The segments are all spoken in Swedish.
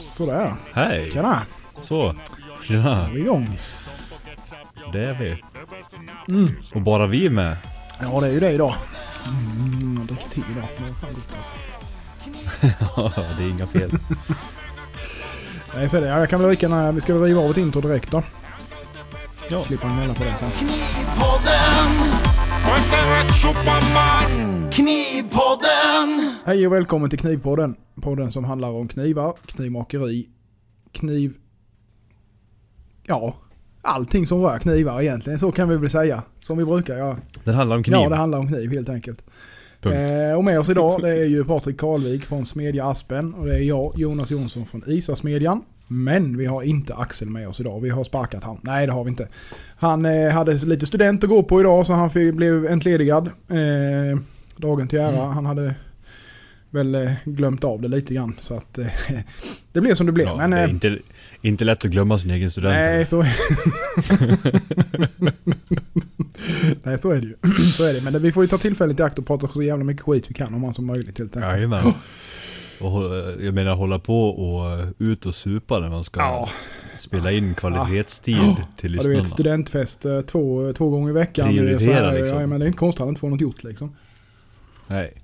Sådär. Hej! Tjena. Så. Tjena. Vi är igång. Det är vi. Mm. Och bara vi är med. Ja, det är ju det idag. Mm, jag dricker te idag. Det var fan gott alltså. det är inga fel. Nej, så är det. Ja, Jag kan väl lika gärna... Vi ska riva av ett intro direkt då. Ja. Slipper gnälla på det sen. Knivpodden! Hej och välkommen till Knivpodden. Podden som handlar om knivar, knivmakeri, kniv... Ja, allting som rör knivar egentligen. Så kan vi väl säga. Som vi brukar göra. Den handlar om kniv. Ja, det handlar om kniv helt enkelt. Eh, och med oss idag det är ju Patrik Karlvik från Smedja Aspen och det är jag, Jonas Jonsson från Isasmedjan. Men vi har inte Axel med oss idag. Vi har sparkat han. Nej, det har vi inte. Han eh, hade lite student att gå på idag så han fick, blev entledigad. Eh, dagen till ära. Mm. Han hade väl eh, glömt av det lite grann. Så att eh, det blev som det blev. ja, Men, det är eh, inte, inte lätt att glömma sin egen student. Nej, så Nej, så är det ju. så är det. Men det, vi får ju ta tillfället i akt och prata så jävla mycket skit vi kan om han som möjligt helt enkelt. Jajamän. Och hå- jag menar hålla på och eh, ut och supa när man ska Ja. spela in kvalitetstid Ja. till Ja, du vet lyssnarna. studentfest eh, två, två gånger i veckan. Prioritera, Det är så här, liksom. Ja, men det är inte konstigt att inte får något gjort liksom. Nej.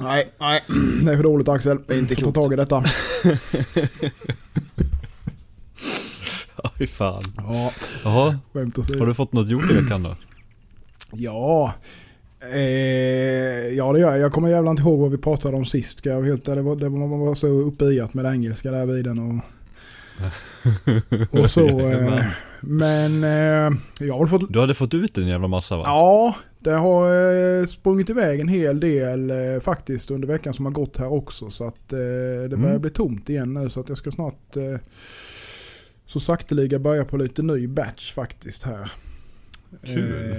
Nej, nej. Det är för dåligt Axel. Det är inte får ta klokt. tag i detta. Ja, fy fan. Ja, Jaha, har du fått något gjort i veckan då? Ja. Eh, ja det gör jag. Jag kommer jävla inte ihåg vad vi pratade om sist. Ska jag helt. Det var, det man var så uppe i att med det engelska där vid den och, och så. Eh, men eh, jag har fått... Du hade fått ut en jävla massa va? Ja, det har eh, sprungit iväg en hel del eh, faktiskt under veckan som har gått här också. Så att eh, det börjar Mm. bli tomt igen nu. Så att jag ska snart så sakteliga börja på lite ny batch faktiskt här. Kul.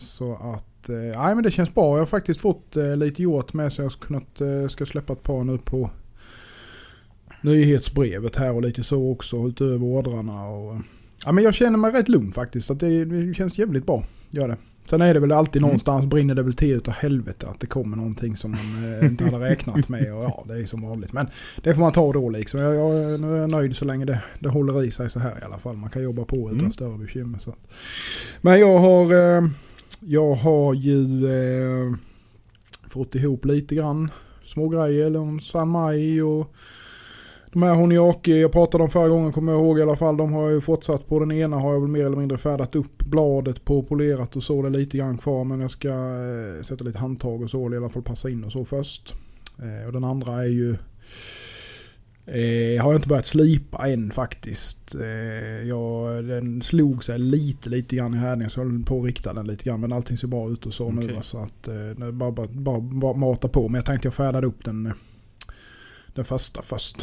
Så att, eh, nej men det känns bra. Jag har faktiskt fått eh, lite gjort med så jag ska, kunnat, eh, ska släppa ett par nu på nyhetsbrevet här och lite så också utöver ordrarna. Och, ja men jag känner mig rätt lugn faktiskt. Att det, det känns jävligt bra. Gör det. Sen är det väl alltid Mm. någonstans brinner det väl till utav helvete att det kommer någonting som man eh, inte hade räknat med. Och ja, det är som vanligt. Men det får man ta då liksom. Jag, jag, nu är jag nöjd så länge det, det håller i sig så här i alla fall. Man kan jobba på utan Mm. större bekymmer. Så. Men jag har, eh, jag har ju eh, fått ihop lite grann små grejer. Eller San Mai och de här Honiaki jag pratade om förra gången kommer jag ihåg i alla fall. De har jag ju fortsatt på. Den ena har jag väl mer eller mindre färdat upp bladet på, polerat och så. Det är lite grann kvar men jag ska eh, sätta lite handtag och så. Eller i alla fall passa in och så först. Eh, och den andra är ju Eh, har jag inte börjat slipa än faktiskt. Eh, jag, den slog sig lite, lite grann i härdningen så jag höll på att rikta den lite grann. Men allting ser bra ut och så nu. Okej. va, Så att eh, bara, bara, bara, bara mata på. Men jag tänkte jag färdade upp den, eh, den första först.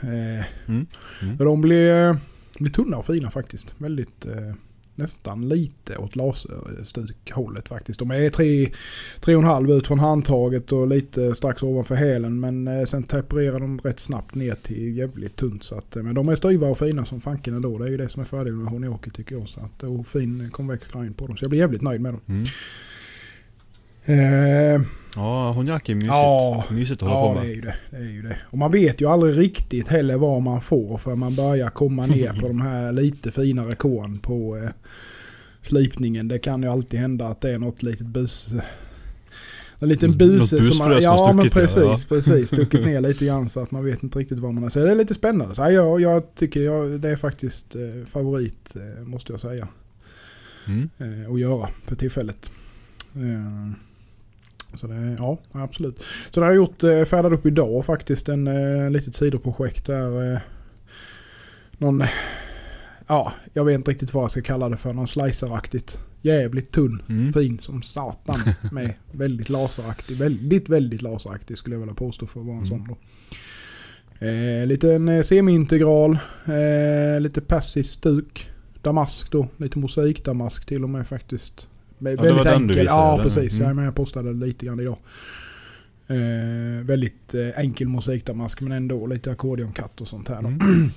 Eh, Mm. Mm. de blir, blir tunna och fina faktiskt. Väldigt, eh, nästan lite åt laserstukhållet faktiskt. De är tre, tre och en halv ut från handtaget och lite strax ovanför hälen. Men eh, sen tempererar de rätt snabbt ner till jävligt tunt. Så att, eh, men de är styva och fina som fanken ändå. Det är ju det som är fördelen med Honioki tycker jag. Så att, eh, och fin konvex grind på dem. Så jag blir jävligt nöjd med dem. Mm. Eh, Ja, honjak är mysigt. Ja. Mysigt att hålla Ja, på det är, med. ju det. det är ju det. Och man vet ju aldrig riktigt heller vad man får för man börjar komma ner på de här lite finare korn på eh, slipningen. Det kan ju alltid hända att det är något litet bus... En liten buse som man... som Ja men stuckit, ja. precis, precis. Stuckit ner lite grann så att man vet inte riktigt vad man har. Så det är lite spännande. Så jag, jag tycker jag, det är faktiskt eh, favorit eh, måste jag säga Mm. eh, att göra för tillfället. Eh, så det, ja, absolut. Så det har jag gjort, eh, färdat upp idag faktiskt, en eh, litet sidoprojekt där. Eh, någon, ja, jag vet inte riktigt vad jag ska kalla det för, någon sliceraktigt. Jävligt tunn, Mm. fin som satan med väldigt laseraktig, väldigt, väldigt laseraktig skulle jag vilja påstå för att vara en Mm. sån då. Eh, liten semi-integral, eh, lite persisk stuk, damask då, lite mosaikdamask till och med faktiskt. Med, Ja, det var väldigt den du enkel, visade, ja eller? precis. Mm. Ja, men jag postade lite grann idag. Eh, väldigt eh, enkel mosaikdamask men ändå lite ackordionkatt och sånt här då. Mm.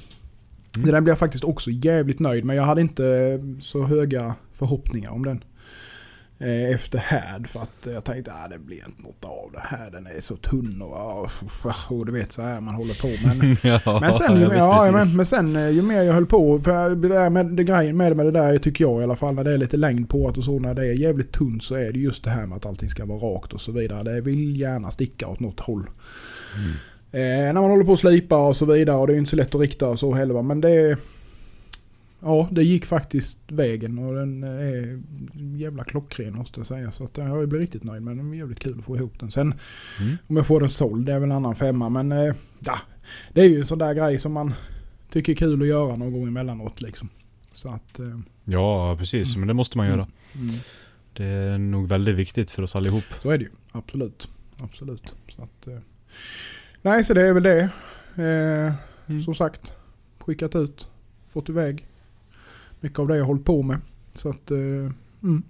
Det där blev jag faktiskt också jävligt nöjd med. Jag hade inte så höga förhoppningar om den. Eh, efter härd för att jag tänkte att ah, det blir inte något av det här. Den är så tunn och, och, och du vet så här man håller på. Men, ja, men sen ju mer, ja, men, men sen eh, ju mer jag höll på, för det där med, det grejen med, med det där tycker jag i alla fall när det är lite längd på det och så när det är jävligt tunt så är det just det här med att allting ska vara rakt och så vidare. Det vill gärna sticka åt något håll. Mm. Eh, när man håller på att slipa och så vidare och det är inte så lätt att rikta och så heller. Men det... Ja, det gick faktiskt vägen och den är jävla klockren måste jag säga. Så att jag har blivit riktigt nöjd med den. Det är jävligt kul att få ihop den. Sen Mm. om jag får den såld, det är väl en annan femma. Men eh, ja, det är ju en sån där grej som man tycker är kul att göra någon gång emellanåt liksom. Så att... Eh, Ja, precis. Mm. Men det måste man göra. mm, Det är nog väldigt viktigt för oss allihop. så är det ju. Absolut. Absolut. Så att, eh, nej, så det är väl det. Eh, Mm. Som sagt, skickat ut, fått iväg. Mycket av det jag hållit på med. Så att, eh, mm.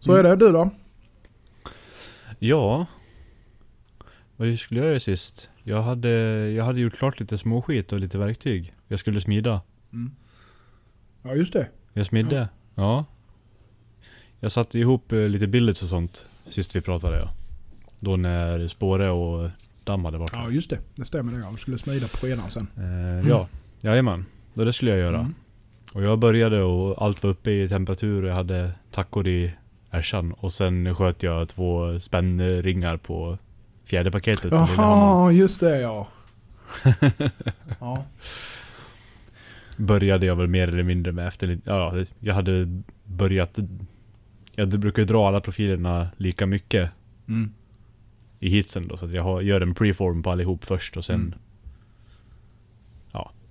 Så Mm. är det. Du då? Ja. Vad skulle jag göra sist? Jag hade, jag hade gjort klart lite småskit och lite verktyg. Jag skulle smida. Mm. Ja, just det. Jag smidde. Ja. Jag satte ihop eh, lite billets och sånt sist vi pratade ja. Då när spåre och damm hade varit Ja, just det. Det stämmer det. Jag skulle smida på fredagen sen. Eh, ja, jajamän. Det skulle jag göra. Mm. Och jag började och allt var uppe i temperatur och jag hade tackor i ärsan. Och sen sköt jag två spännringar på fjärde paketet. Jaha, just det ja. ja. Började jag väl mer eller mindre med efter ja, jag hade börjat Jag brukar dra alla profilerna lika mycket Mm. i hitsen då. Så jag har, gör en preform på allihop först och sen Mm.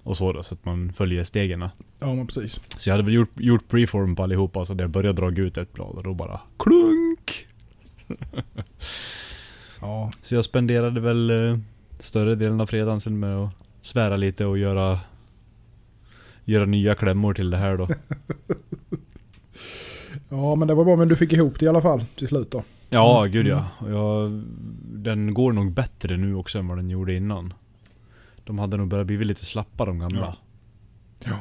Och så då. Så att man följer stegen. Ja, men precis. Så jag hade väl gjort, gjort preform på allihopa, så när jag började dra ut ett blad och då bara klunk! Ja. Så jag spenderade väl eh, större delen av fredagen sen med att svära lite och göra Göra nya klämmor till det här då. ja, men det var bra. Men du fick ihop det i alla fall till slut då. Ja, Mm. gud ja. Och Jag, den går nog bättre nu också än vad den gjorde innan. De hade nog börjat bli lite slappa de gamla. Ja.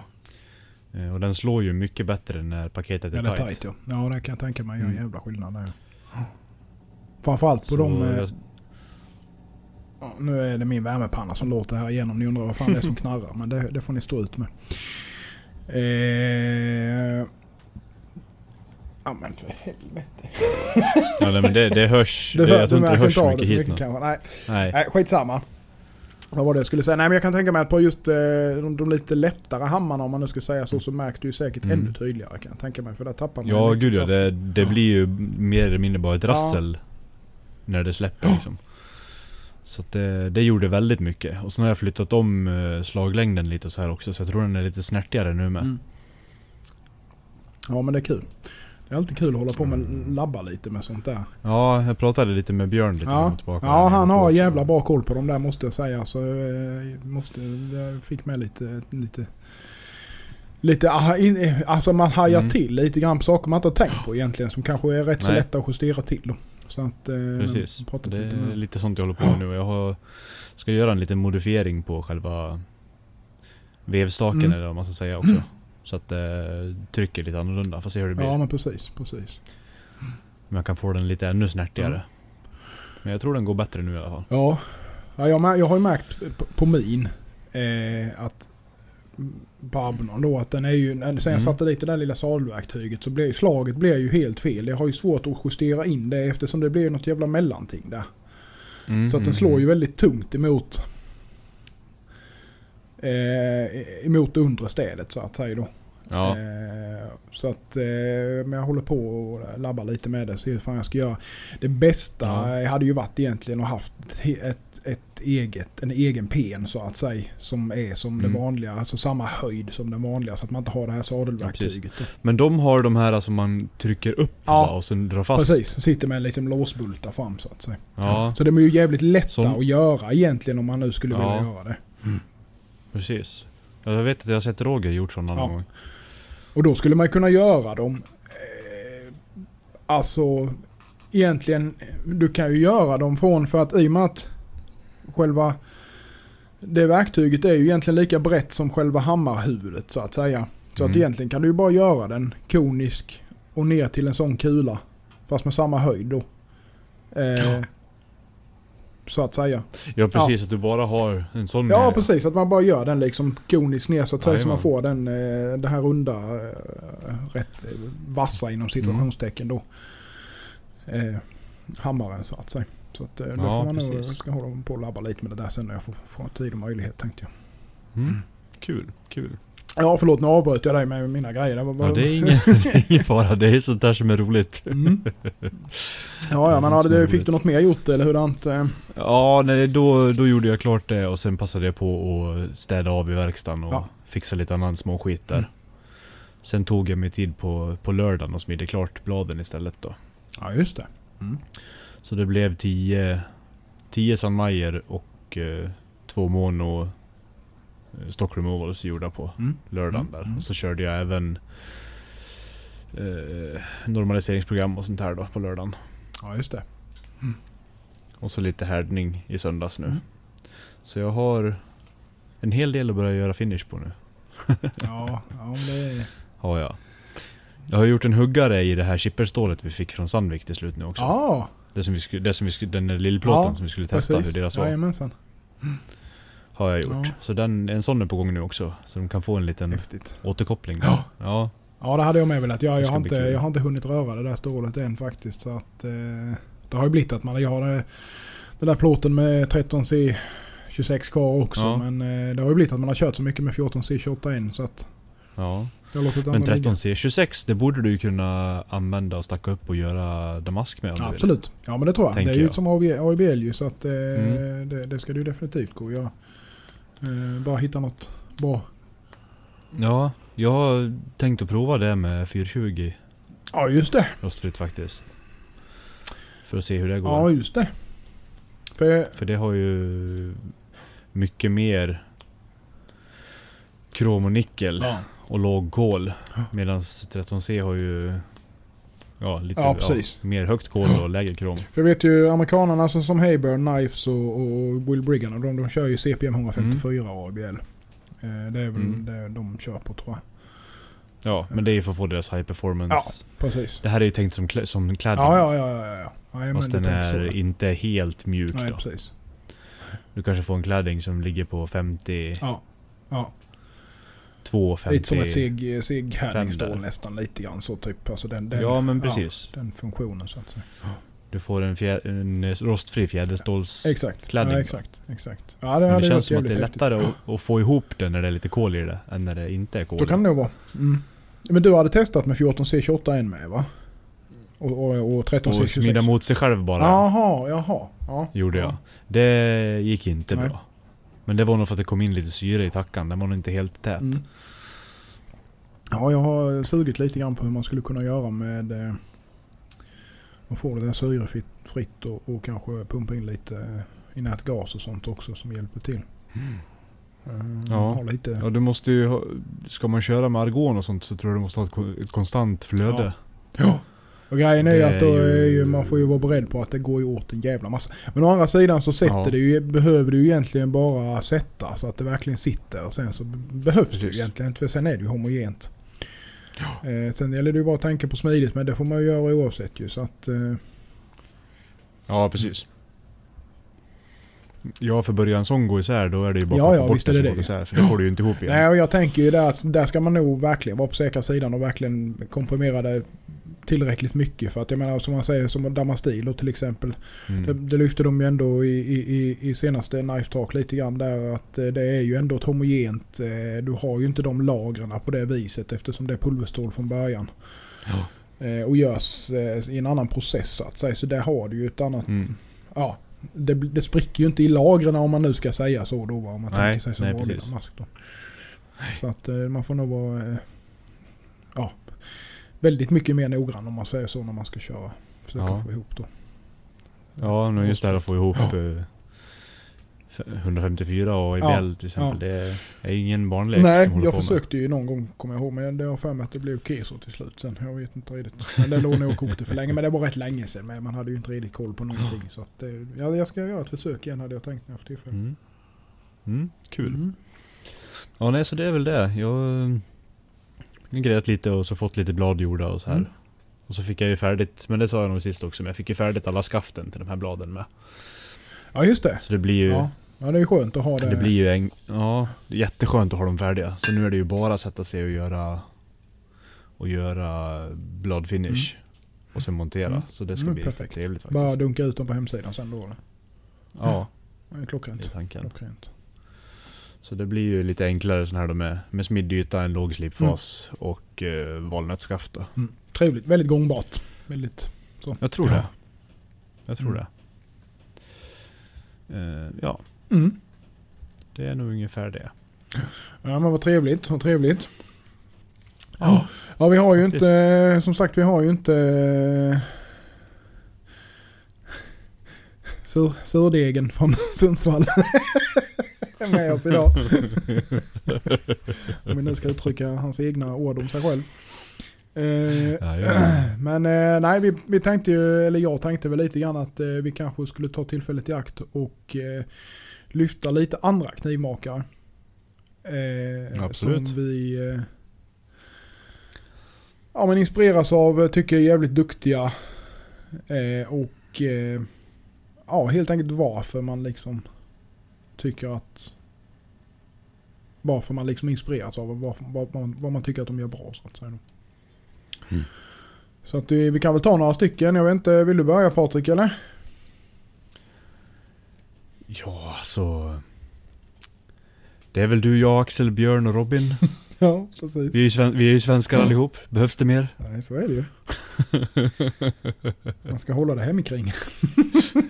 Eh, Och den slår ju mycket bättre när paketet är Eller tight. tight ja. Ja, det kan jag tänka mig. Gör en Mm. jävla skillnad där. Framförallt på Så de... eh, jag, Ja, nu är det min värmepanna som låter här igenom. Ni undrar vad fan det är som knarrar. Men det, det får ni stå ut med. Eh, ja men för helvete. ja, nej, men det, det hörs. Det, hör, jag tror inte det hörs inte så mycket hit mycket nu. kanske. Nej, Nej. nej, skitsamma. Vad var det jag skulle säga? Nej men jag kan tänka mig att på just eh, de, de lite lättare hammarna om man nu ska säga så, så märks det ju säkert Mm. ännu tydligare kan jag tänka mig. För där tappar man Ja gud ja, det, det blir ju mer eller mindre bara ett Ja. rassel när det släpper liksom. Så det, det gjorde väldigt mycket. Och sen har jag flyttat om eh, slaglängden lite så här också, så jag tror den är lite snärtigare nu med. Mm. Ja men det är kul. Det är alltid kul att hålla på med labba lite med sånt där. Ja, jag pratade lite med Björn lite Ja, tillbaka. ja han har jävla bra koll på dem där måste jag säga. Så eh, måste, jag fick med lite, lite, lite aha, in, alltså man hajar Mm. till lite grann på saker man inte har tänkt på egentligen. Som kanske är rätt så Nej. lätta att justera till då. Så att, eh, Precis. Det lite är med. lite sånt jag håller på med nu. Jag har, ska göra en liten modifiering på själva vevstaken Mm. eller vad man ska säga också. Så att det trycker lite annorlunda. Får se hur det blir. Ja men precis, precis. Jag kan få den lite ännu snärtigare. Men jag tror den går bättre nu i alla fall. Ja, ja jag, jag har ju märkt på, min eh, att mm, på Abnon då att den är ju, sen jag Mm. satte dit det där lilla sadelverktyget så blev slaget blev ju helt fel. Jag har ju svårt att justera in det eftersom det blir något jävla mellanting där. Mm, Så att den mm, slår mm. ju väldigt tungt emot eh, emot det undre städet så att säga då. Ja, Eh, så att, eh, men jag håller på och labbar lite med det. Se hur fan jag ska göra. Det bästa Ja. hade ju varit egentligen att haft ett, ett eget, en egen pen så att säga. Som är som Mm. det vanliga, alltså samma höjd som det vanliga. Så att man inte har det här sadelverktyget. då. men de har de här som man trycker upp Ja. va, och sen drar fast. Precis, sitter med en liten låsbultar fram så att säga. Ja, Så de är ju jävligt lätta Som- att göra egentligen om man nu skulle Ja. vilja göra det. Precis. Ja, Jag vet att jag har sett Roger gjort sådana Ja. någon gång. Och då skulle man kunna göra dem. Eh, alltså egentligen, du kan ju göra dem från för att i och med att själva det verktyget är ju egentligen lika brett som själva hammarhuvudet så att säga. Så att Mm. egentligen kan du ju bara göra den konisk och ner till en sån kula. Fast med samma höjd då. Eh, Ja. Så att säga. Ja precis, att du bara har en sån... Ja eh, precis, att man bara gör den liksom koniskt ner så att säga så man får den, eh, det här runda, eh, rätt eh, vassa inom situationstecken då. Eh, hammaren så att säga. Så att då Ja, får man nog, ska hålla på och labba lite med det där sen när jag får, får tid och möjlighet tänkte jag. Mm. Kul, kul. Ja förlåt nu avbröt jag dig med mina grejer. Det bara... Ja, det är ingen, fara. Det är sånt där som är roligt. Mm. Ja, ja men hade du, fick du något mer gjort eller hurdant? Ja, nej, då, då gjorde jag klart det och sen passade jag på att städa av i verkstaden och Ja. fixa lite annan småskit där. Mm. Sen tog jag mig tid på, på lördagen och smidde klart bladen istället då. Ja just det. Mm. Så det blev 10 10 San Mayer och eh, två mono stock removals gjorda på Mm. lördagen Mm, där. mm. Och så körde jag även eh, normaliseringsprogram och sånt här då på lördagen. Ja just det. Och så lite härdning i söndags nu. Mm. Så jag har en hel del att börja göra finish på nu. Ja, ja det. Har jag. Jag har gjort en huggare i det här chipperstålet vi fick från Sandvik till slut nu också. Ja, Det som vi skulle, det som vi skulle, den där lillplåten Ja, som vi skulle testa precis. hur deras var. Jajamensan. Har jag gjort. Ja. Så den, en sån är på gång nu också. Så de kan få en liten Häftigt. återkoppling. Ja. ja. Ja det hade jag med velat. Jag, jag, har inte, jag har inte hunnit röra det där stålet än faktiskt. Så att, eh, det har ju blivit att man jag har det, den där plåten med 13C 26K också. Ja. Men eh, det har ju blivit att man har kört så mycket med 14C 28N så att ja. Men andra ligga. 13C26, det borde du kunna använda och stacka upp och göra damask med om Ja, du vill. absolut. Ja men det tror jag. Tänker det är ju jag. som AIBL ju så att eh, Mm. det, det ska ju definitivt gå att göra. Eh, bara hitta något bra. Ja, jag har tänkt att prova det med 420 Ja just det. rostfritt faktiskt. För att se hur det går. Ja just det. För, För det har ju mycket mer krom och nickel ja. och låg kol. Ja. Medan 13C har ju ja, lite Ja, precis. mer högt kol och lägre krom. För jag vet ju amerikanerna som, som Hayburn, Knives och, och Will Briggan. De, de kör ju CPM 154 ABL. Eh, det är väl Mm. det de kör på tror jag. Ja, men det är ju för att få deras high performance. Ja. Precis. Det här är ju tänkt som, klä- som klädning. Ja, ja, ja. ja, ja. ja ja, Fast den är så. inte helt mjuk Nej, då. precis. Du kanske får en klädning som ligger på 50, Ja. ja. 2, 50. Lite som ett härdningsstål Fender. nästan lite grann så typ. Alltså den, den, Ja men precis. den funktionen så att säga. Du får en, fjär, en rostfri fjäderståls... Exakt. Klädning ja, exakt. exakt. Ja, det Men det känns som att det är lättare att, att få ihop det när det är lite kol i det, än när det inte är kol. Då kan det nog vara. Mm. Men du hade testat med 14C28 en med va? Och, och, och 13C26? och smida mot sig själv bara, Jaha, jaha. Ja. gjorde jag. Ja. Det gick inte Nej. bra. Men det var nog för att det kom in lite syre i tackan, den var nog inte helt tät. Mm. Ja, jag har sugit lite grann på hur man skulle kunna göra med eh, att få det där syrefritt fritt och, och kanske pumpa in lite eh, inert gas och sånt också som hjälper till. Eh, Ja. Ha lite, Ja, du måste ju ha, Ska man köra med argon och sånt så tror jag du måste ha ett, ett konstant flöde. Ja. Och grejen är ju Det att då är ju- man får ju vara beredd på att det går ju åt en jävla massa. Men å andra sidan så sätter Ja. det ju, behöver det ju egentligen bara sätta så att det verkligen sitter. Sen så behövs det ju Precis. egentligen inte för sen är det ju homogent. Eh, sen gäller det ju bara att tänka på smidigt men det får man ju göra oavsett ju så att... Eh, Ja, precis. Ja, för börjar en sån gå isär då är det ju bara Ja, ja, bort visst är det det. isär. För det får du ju inte ihop igen. nej och jag tänker ju där att där ska man nog verkligen vara på säkra sidan och verkligen komprimera det tillräckligt mycket. För att jag menar som man säger som Damastil då till exempel. Mm. Det, det lyfte de ju ändå i, i, i- senaste Knife Talk lite grann där att eh, det är ju ändå ett homogent. eh, Du har ju inte de lagren på det viset eftersom det är pulverstål från början. Ja. Eh, Och görs i en annan process så att säga. Så där har du ju ett annat... Mm. Ja, det, det spricker ju inte i lagren om man nu ska säga så då. Om man Nej, tänker sig som nej, precis. mask då. Så att man får nog vara... Ja, väldigt mycket mer noggrann om man säger så när man ska köra. Försöka Ja. få ihop då. Ja, men just det här att få ihop eh, 154 och i Ja, till exempel. Det är, ingen barnlek Nej, jag försökte ju någon gång komma ihåg men det har för mig att det blev keso till slut sen. Jag vet inte riktigt. Men det låg nog och kokte för länge. Men det var rätt länge sedan. Men man hade ju inte riktigt koll på någonting. Så att, det- ja, jag ska göra ett försök igen hade jag tänkt när jag får tillfälle. Mm. Mm, kul. Mm. Ja, nej, så det är väl det. Jag grejat lite och så fått lite blad gjorda och så här. Mm. Och så fick jag ju färdigt, men det sa jag nog sist också, men jag fick ju färdigt alla skaften till de här bladen med. Ja just det. Så det blir ju... Ja. ja det är skönt att ha det. Det blir ju en, ja, det är jätteskönt att ha dem färdiga. Så nu är det ju bara att sätta sig och göra och göra bladfinish. Och sen montera. Mm. Så det ska Mm, bli perfekt. trevligt faktiskt. Bara dunka ut dem på hemsidan sen då eller? Ja, Det är det är klockrent. tanken. klockrent. Så det blir ju lite enklare sån här då med, med smidd yta, en låg slipfas Mm. och eh, valnötsskaft då. Trevligt. Väldigt gångbart. Väldigt så. Jag tror Ja. det. Jag tror Mm. det. Eh, ja, Mm. det är nog ungefär det. Ja men vad trevligt. Vad trevligt. Ja. Ja vi har ju Faktiskt. inte, som sagt vi har ju inte eh, sur, surdegen från Sundsvall med oss idag. Om vi nu ska uttrycka hans egna ord om sig själv. Eh, Ja, ja. men eh, nej, vi, vi tänkte ju, eller jag tänkte väl lite grann att eh, vi kanske skulle ta tillfället i akt och eh, lyfta lite andra knivmakare. Eh, Absolut. Som vi eh, ja, men inspireras av, tycker är jävligt duktiga. Och ja, helt enkelt varför man liksom tycker att varför man liksom inspireras av varför, vad, man, vad man tycker att de gör bra så att säga. Mm. Så att vi, vi kan väl ta några stycken. Jag vet inte, vill du börja Patrik eller? Ja, alltså... Det är väl du, jag, Axel, Björn och Robin. Ja, precis. Vi är ju, sven- vi är ju svenskar Ja. allihop. Behövs det mer? Nej, så är det ju. Man ska hålla det hemikring.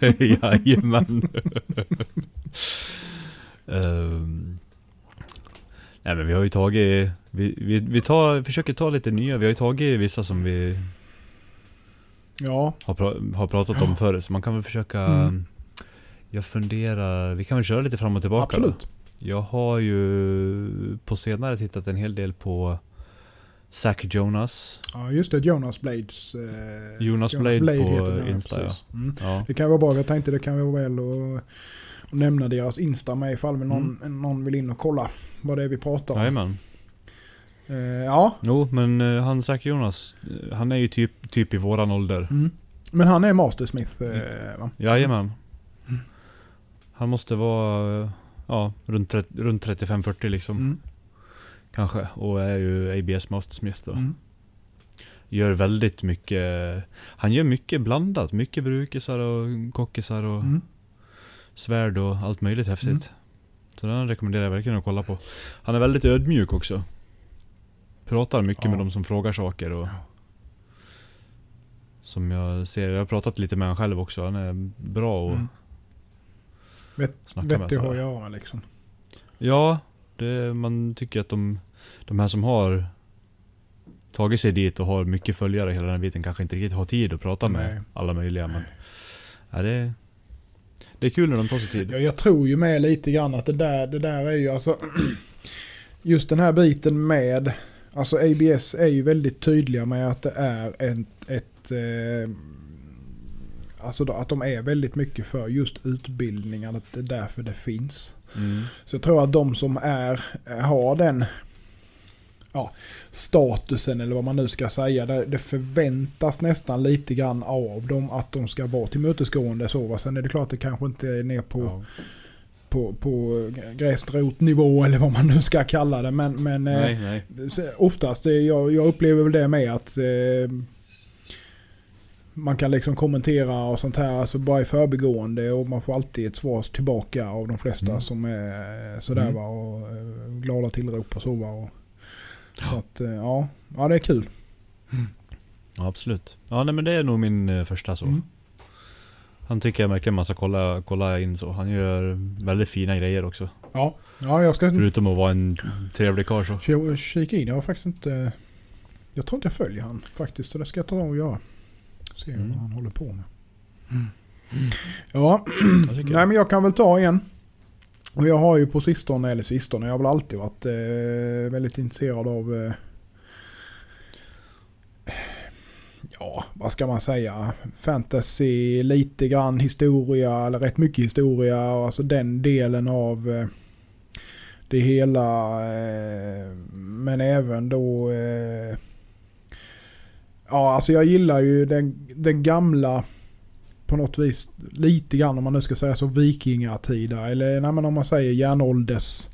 Jajamän. um, nej men vi har ju tagit, vi, vi, vi tar, försöker ta lite nya. Vi har ju tagit vissa som vi Ja, har, pra, har pratat om förut. Så man kan väl försöka, Mm. jag funderar, vi kan väl köra lite fram och tillbaka då. Jag har ju på senare tittat en hel del på Zack Jonas. Ja, just det. Jonas Blades. Eh, Jonas Blade på heter det, Insta, precis. Mm. Ja. Det kan vara bra. Jag tänkte det kan vara väl att nämna deras Insta med ifall någon, någon vill in och kolla vad det är vi pratar om. Mm. Jajamän. Eh, ja, Jo, men eh, han Zack Jonas, eh, han är ju typ, typ i våran ålder. mm. men han är Mastersmith eh, va? Jajamän. Han måste vara eh, ja, runt, 30 runt 35-40 liksom. Mm. Kanske. Och är ju ABS Mastersmith då. Mm. Gör väldigt mycket. Han gör mycket blandat. Mycket brukisar och kockisar och Mm. svärd och allt möjligt häftigt. Mm. Så den rekommenderar jag verkligen att kolla på. Han är väldigt ödmjuk också. Pratar mycket Ja. med de som frågar saker och... Som jag ser, jag har pratat lite med honom själv också. Han är bra och Mm. Vet- snacka med. Vettig att ha sådär. att göra med liksom. Ja, det, man tycker att de, de här som har tagit sig dit och har mycket följare hela den biten kanske inte riktigt har tid att prata med Nej. alla möjliga. Men ja, det, det är kul när de tar sig tid. Ja, jag tror ju med lite grann att det där, det där är ju alltså just den här biten med alltså ABS är ju väldigt tydliga med att det är ett, ett eh, alltså då, att de är väldigt mycket för just utbildningen att det är därför det finns. Mm. Så jag tror att de som är, har den ja, statusen eller vad man nu ska säga. Det, det förväntas nästan lite grann av dem att de ska vara tillmötesgående. Så, va? Sen är det klart att det kanske inte är ner på, Ja. på, på gräsrotnivå eller vad man nu ska kalla det. Men, men eh, Nej, nej. så oftast, eh, jag, jag upplever väl det med att eh, man kan liksom kommentera och sånt här, alltså bara i förbigående och man får alltid ett svar tillbaka av de flesta Mm. som är sådär Mm. va och eh, glada tillrop och så va. Och, så att eh, ja, ja det är kul. Ja, absolut. Ja, nej, men det är nog min eh, första så. Mm. Han tycker jag verkligen man ska kolla, kolla in så. Han gör väldigt fina grejer också. Ja, ja jag ska Förutom att vara en trevlig karl så. kika in. Jag har faktiskt inte, jag tror inte jag följer han faktiskt. Så det ska jag ta och göra. Se Mm. vad han håller på med. Ja, Jag tycker Nej men jag kan väl ta en. Och jag har ju på sistone, eller sistone, jag har väl alltid varit eh, väldigt intresserad av eh, Ja, vad ska man säga? Fantasy, lite grann historia, eller rätt mycket historia. Alltså den delen av eh, det hela. Eh, men även då eh, Ja, alltså jag gillar ju den, den gamla på något vis lite grann om man nu ska säga så vikingatida eller nej, men om man säger järnålders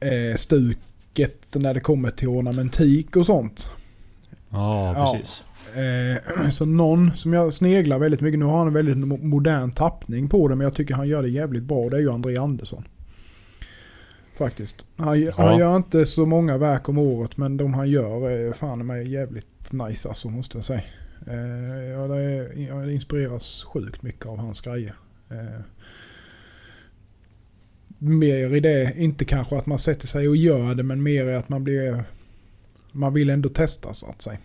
eh, stuket när det kommer till ornamentik och sånt. Ja, Ja. precis. Eh, så någon som jag sneglar väldigt mycket, nu har han en väldigt mo- modern tappning på det men jag tycker han gör det jävligt bra. Det är ju André Andersson. Faktiskt. Han, Ja. han gör inte så många verk om året men de han gör är fan mig jävligt nice alltså måste jag säga. Eh, ja, det är, jag inspireras sjukt mycket av hans grejer. Eh, mer i det, inte kanske att man sätter sig och gör det men mer i att man blir man vill ändå testa så att säga.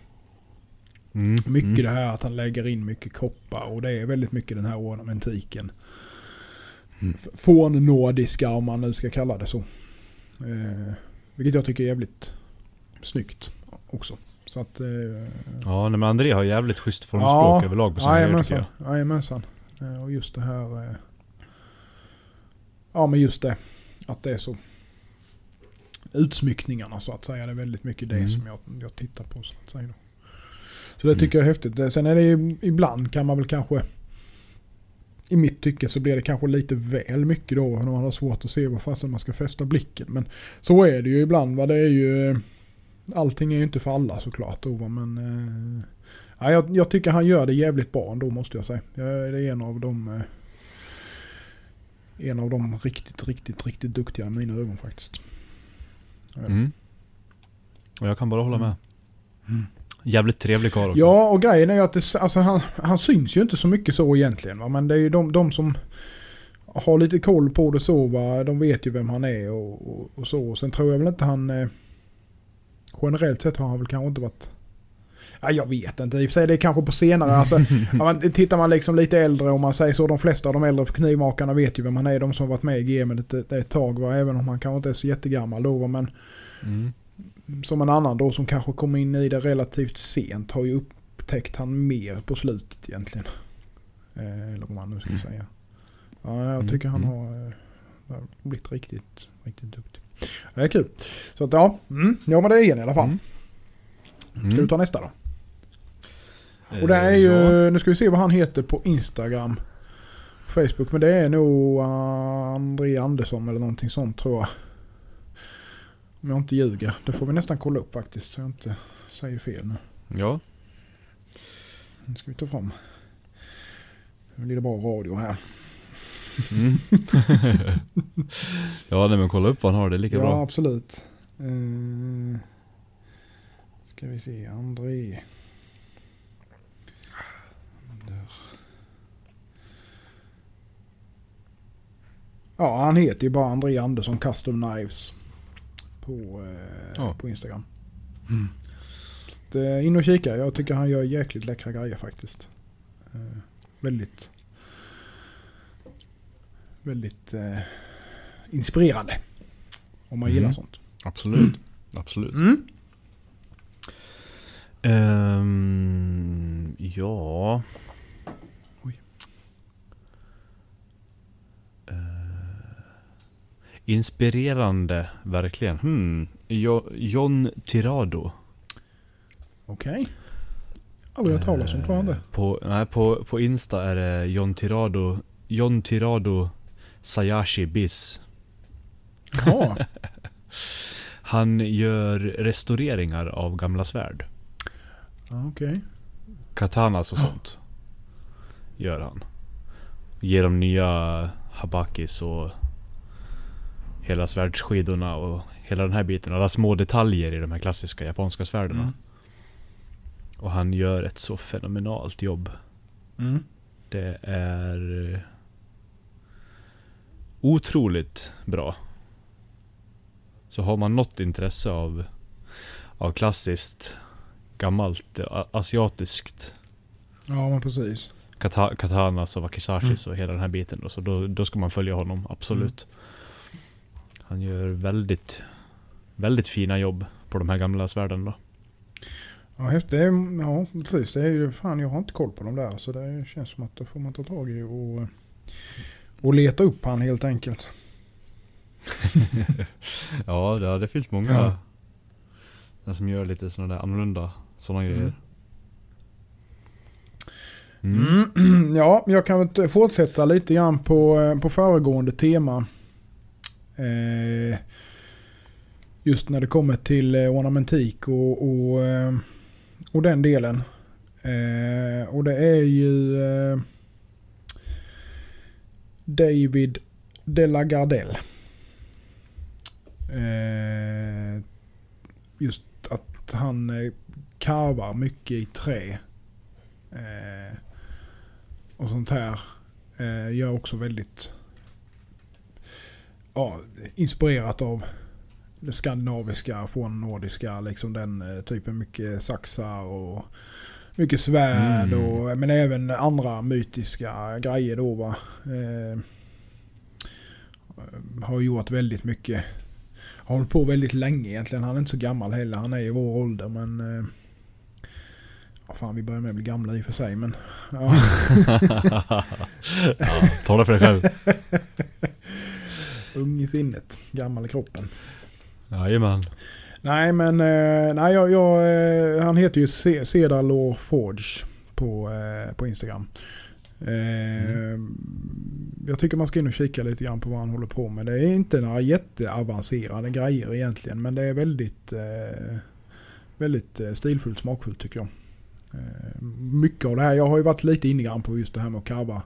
Mm. Mycket mm. det här att han lägger in mycket koppar och det är väldigt mycket den här ornamentiken. Mm. F- Fornnordiska om man nu ska kalla det så. Eh, vilket jag tycker är jävligt snyggt också. Så att... Eh, Ja, men André har jävligt schysst formspråk Ja, överlag på sina grejer Jajamensan. Eh, Och just det här... eh, Ja men just det. Att det är så. Utsmyckningarna så att säga. Det är väldigt mycket det Mm. som jag, jag tittar på så att säga. Då. Så det tycker jag är häftigt. Sen är det ju, ibland kan man väl kanske... I mitt tycke så blir det kanske lite väl mycket då. När man har svårt att se vad fasen man ska fästa blicken. Men så är det ju ibland. Va? Det är ju... eh, Allting är ju inte för alla såklart va, Men... Eh, Ja, jag, jag tycker han gör det jävligt bra ändå måste jag säga. Jag, det är en av de... Eh, en av de riktigt, riktigt, riktigt duktiga i mina ögon faktiskt. Mm. Och jag kan bara hålla med. Mm. Jävligt trevlig karl också. Ja, och grejen är ju att det, alltså, han, han syns ju inte så mycket så egentligen. Va? Men det är ju de, de som har lite koll på det så. Va? De vet ju vem han är och, och, och så. Och sen tror jag väl inte han... Generellt sett har han väl kanske inte varit... Ja, jag vet inte. I och för sig det är kanske på senare. Alltså, men tittar man liksom lite äldre om man säger så. De flesta av de äldre knivmakarna vet ju vem han är. De som har varit med i gamet ett, ett tag. Va? Även om han kanske inte är så jättegammal då. Va? Men Mm. som en annan då som kanske kom in i det relativt sent har ju upptäckt han mer på slutet egentligen. Eh, eller vad man nu ska Mm. säga. Ja, jag tycker han mm. har, eh, blivit riktigt, riktigt duktig. Det är kul. Så att ja, mm, ja men det är en i alla fall. Mm. Ska du ta nästa då? Och det är Eh, ju, ja. nu ska vi se vad han heter på Instagram. Facebook, men det är nog André Andersson eller någonting sånt tror jag. Om jag inte ljuger. Det får vi nästan kolla upp faktiskt så jag inte säger fel nu. Ja. Nu ska vi ta fram. Nu blir det bra radio här. Mm. ja, nej, men kolla upp vad han har. Det är lika ja, bra. absolut. Uh, ska vi se, André. Ja, han heter ju bara André Andersson Custom Knives. På, eh, Ja. på Instagram. Mm. Så eh, in och kika. Jag tycker han gör jäkligt läckra grejer faktiskt. Eh, väldigt väldigt eh, inspirerande. Om man Mm. gillar sånt. Absolut. Absolut. Mm. Ehm, ja. Oj. Eh, inspirerande, verkligen. Hmm. Jo, John Tirado. Okej. Aldrig hört talas om tror jag inte. Eh, På, nej, på, på Insta är det John Tirado, John Tirado Sayashi Biz. Ja, Han gör restaureringar av gamla svärd. okej. Katanas och sånt. Gör han. Ger dem nya habakis och hela svärdsskidorna och hela den här biten. Alla små detaljer i de här klassiska japanska svärden. Mm. Och han gör ett så fenomenalt jobb. Mm. Det är otroligt bra. Så har man något intresse av, av klassiskt, gammalt, asiatiskt Ja, men precis. kata, katanas och wakisashis Mm. och hela den här biten. Då, så då, då ska man följa honom, absolut. Han gör väldigt, väldigt fina jobb på de här gamla svärden då. Ja, häftigt. Ja, precis. Det är ju, fan, jag har inte koll på dem där. Så det känns som att det får man ta tag i och, och leta upp han helt enkelt. Ja, det, det finns många Ja. som gör lite sådana där annorlunda sådana Mm. grejer. Mm. Mm. Ja, jag kan väl fortsätta lite grann på, eh, på föregående tema. Eh, just när det kommer till eh, ornamentik och, och, eh, och den delen. Eh, och det är ju eh, David de la Gardelle. Eh, just att han eh, karvar mycket i trä. Eh, och sånt här. Eh, är också väldigt ja, inspirerat av det skandinaviska från nordiska. Liksom den eh, typen. Mycket saxar och mycket svärd. Mm. Och, men även andra mytiska grejer då va. Eh, har gjort väldigt mycket. Har hållit på väldigt länge egentligen. Han är inte så gammal heller. Han är i vår ålder men... Eh, ja, fan vi börjar med att bli gamla i och för sig men... Ja. ja, tala för dig själv. Ung i sinnet, gammal i kroppen. Jajamän. Nej men, eh, nej jag, jag, eh, han heter ju Ce- Cedar Forge på, eh, på Instagram. Eh, Jag tycker man ska in och kika lite grann på vad han håller på med. Det är inte några jätteavancerade grejer egentligen men det är väldigt, väldigt stilfullt, smakfullt tycker jag. Mycket av det här, jag har ju varit lite inne grann på just det här med att karva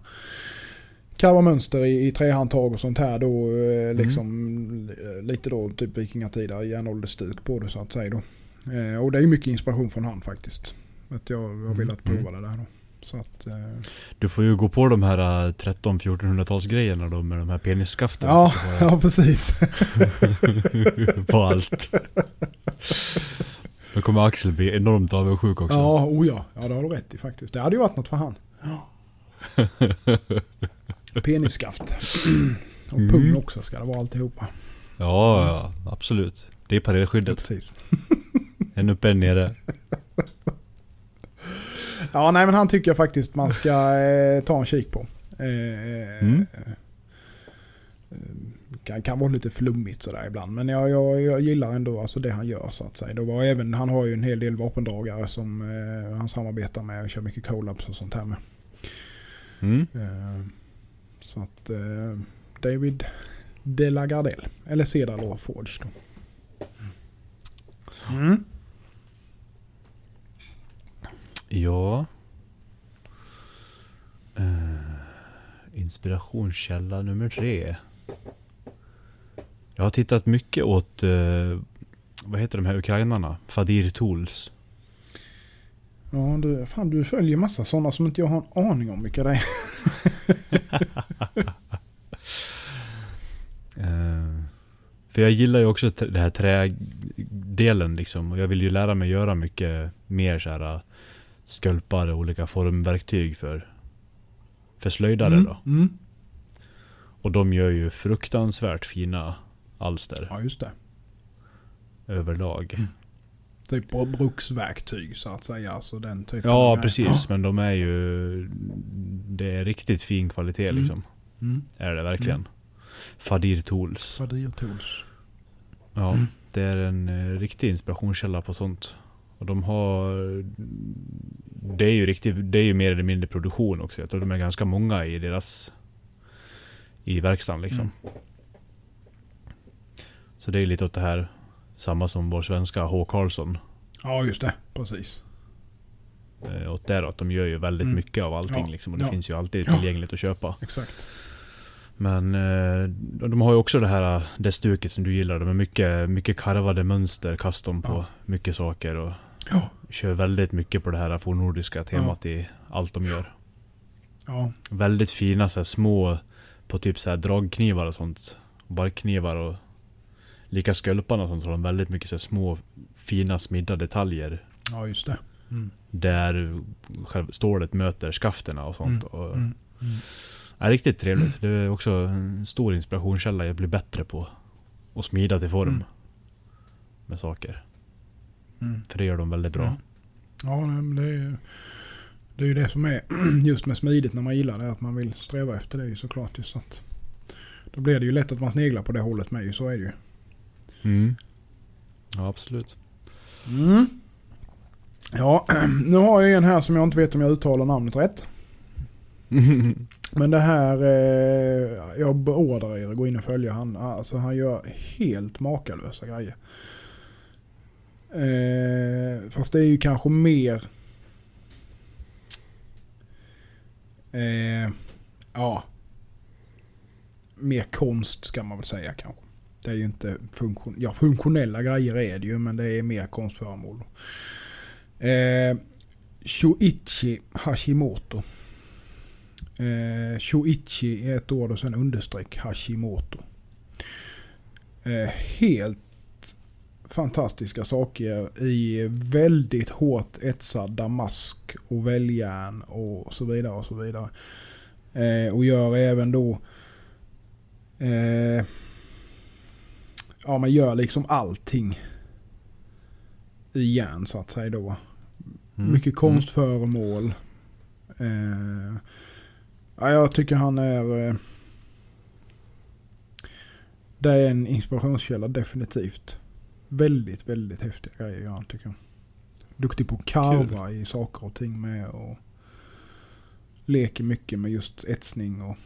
karva mönster i, i trähandtag och sånt här då. Eh, liksom eh, lite då typ vikingatida järnåldersstuk på det så att säga då. Eh, och det är mycket inspiration från han faktiskt. Att jag har velat Mm. prova det där då. Så att, eh, Du får ju gå på de här äh, 13-1400-tals grejerna då med de här penisskaften. ja, ja, precis. på allt. Då kommer Axel bli enormt avundsjuk också. Ja, oh ja. ja, det har du rätt i faktiskt. Det hade ju varit något för han. Penisskaft. Och Mm. pung också ska det vara alltihopa. Ja, ja, absolut. Det är Ja, parerskyddet. precis. En uppe, en nere. Ja, nej men han tycker jag faktiskt man ska eh, ta en kik på. Eh, Mm. eh, kan, kan vara lite flummigt sådär ibland. Men jag, jag, jag gillar ändå alltså det han gör så att säga. Det var även, han har ju en hel del vapendragare som eh, han samarbetar med och kör mycket collabs och sånt här med. Mm. Så att eh, David de la Gardelle. Eller Cedar Forge då. Mm. Ja. Eh, inspirationskälla nummer tre. Jag har tittat mycket åt, eh, vad heter de här ukrainarna? Fadir Tools. Ja, du, fan, du följer massa sådana som inte jag har en aning om vilka det är. Eh, för jag gillar ju också det här trädelen liksom. Och jag vill ju lära mig göra mycket mer så här skulpar och olika formverktyg för, för slöjdare Mm, då. Mm. Och de gör ju fruktansvärt fina alster Ja, just det. överlag. Mm. Typ på bruksverktyg så att säga. Alltså den typen Ja, av precis. Men de är ju... Det är riktigt fin kvalitet Mm. liksom. Mm. Är det verkligen. Fadir Tools. Fadir Tools. Ja, Mm. det är en eh, riktig inspirationskälla på sånt. Och de har... Det är ju riktigt, det är ju mer eller mindre produktion också. Jag tror de är ganska många i deras... I verkstaden liksom. Mm. Så det är lite åt det här. Samma som vår svenska H. Karlsson. Ja, just det. Precis. Eh, åt det då, att de gör ju väldigt Mm. mycket av allting Ja, liksom. Och det ja. finns ju alltid Ja. tillgängligt att köpa. Exakt. Men eh, de har ju också det här det stuket som du gillar. De är mycket, mycket karvade mönster, custom på Ja. mycket saker. Och Ja. kör väldigt mycket på det här fornnordiska temat i allt de gör. Ja. Väldigt fina så här, små, på typ så här, dragknivar och sånt. Barkknivar och lika skulparna. Så har de väldigt mycket så här, små fina smidda detaljer. Ja, just det. Mm. Där själv stålet möter skafterna och sånt. Och, Mm. Mm. Ja, riktigt trevligt. Det är också en stor inspirationskälla jag blir bättre på. att smida till form. Mm. Med saker. Mm. För det gör de väldigt bra. Ja. Ja, nej, men det är, det är ju det som är just med smidigt när man gillar det. Att man vill sträva efter det såklart. ju, Så att, då blir det ju lätt att man sneglar på det hållet med. Så är det ju. Mm. Ja, absolut. Mm. Ja, nu har jag en här som jag inte vet om jag uttalar namnet rätt. Men det här, eh, jag beordrar er att gå in och följa han. Alltså han gör helt makalösa grejer. Eh, fast det är ju kanske mer... Eh, ja. Mer konst ska man väl säga kanske. Det är ju inte funktion, ja, funktionella grejer är det ju men det är mer konstföremål. Eh, Shoichi Hashimoto. Eh, Shoichi är ett ord och sen understreck Hashimoto. Eh, helt fantastiska saker i väldigt hårt etsad damask och väljärn och så vidare och så vidare. Eh, och gör även då eh, ja man gör liksom allting i järn så att säga då. Mm. Mycket konstföremål. Eh, ja, jag tycker han är... Eh, det är en inspirationskälla definitivt. Väldigt, väldigt häftiga grejer gör han tycker jag. Duktig på att karva i saker och ting med och leker mycket med just etsning och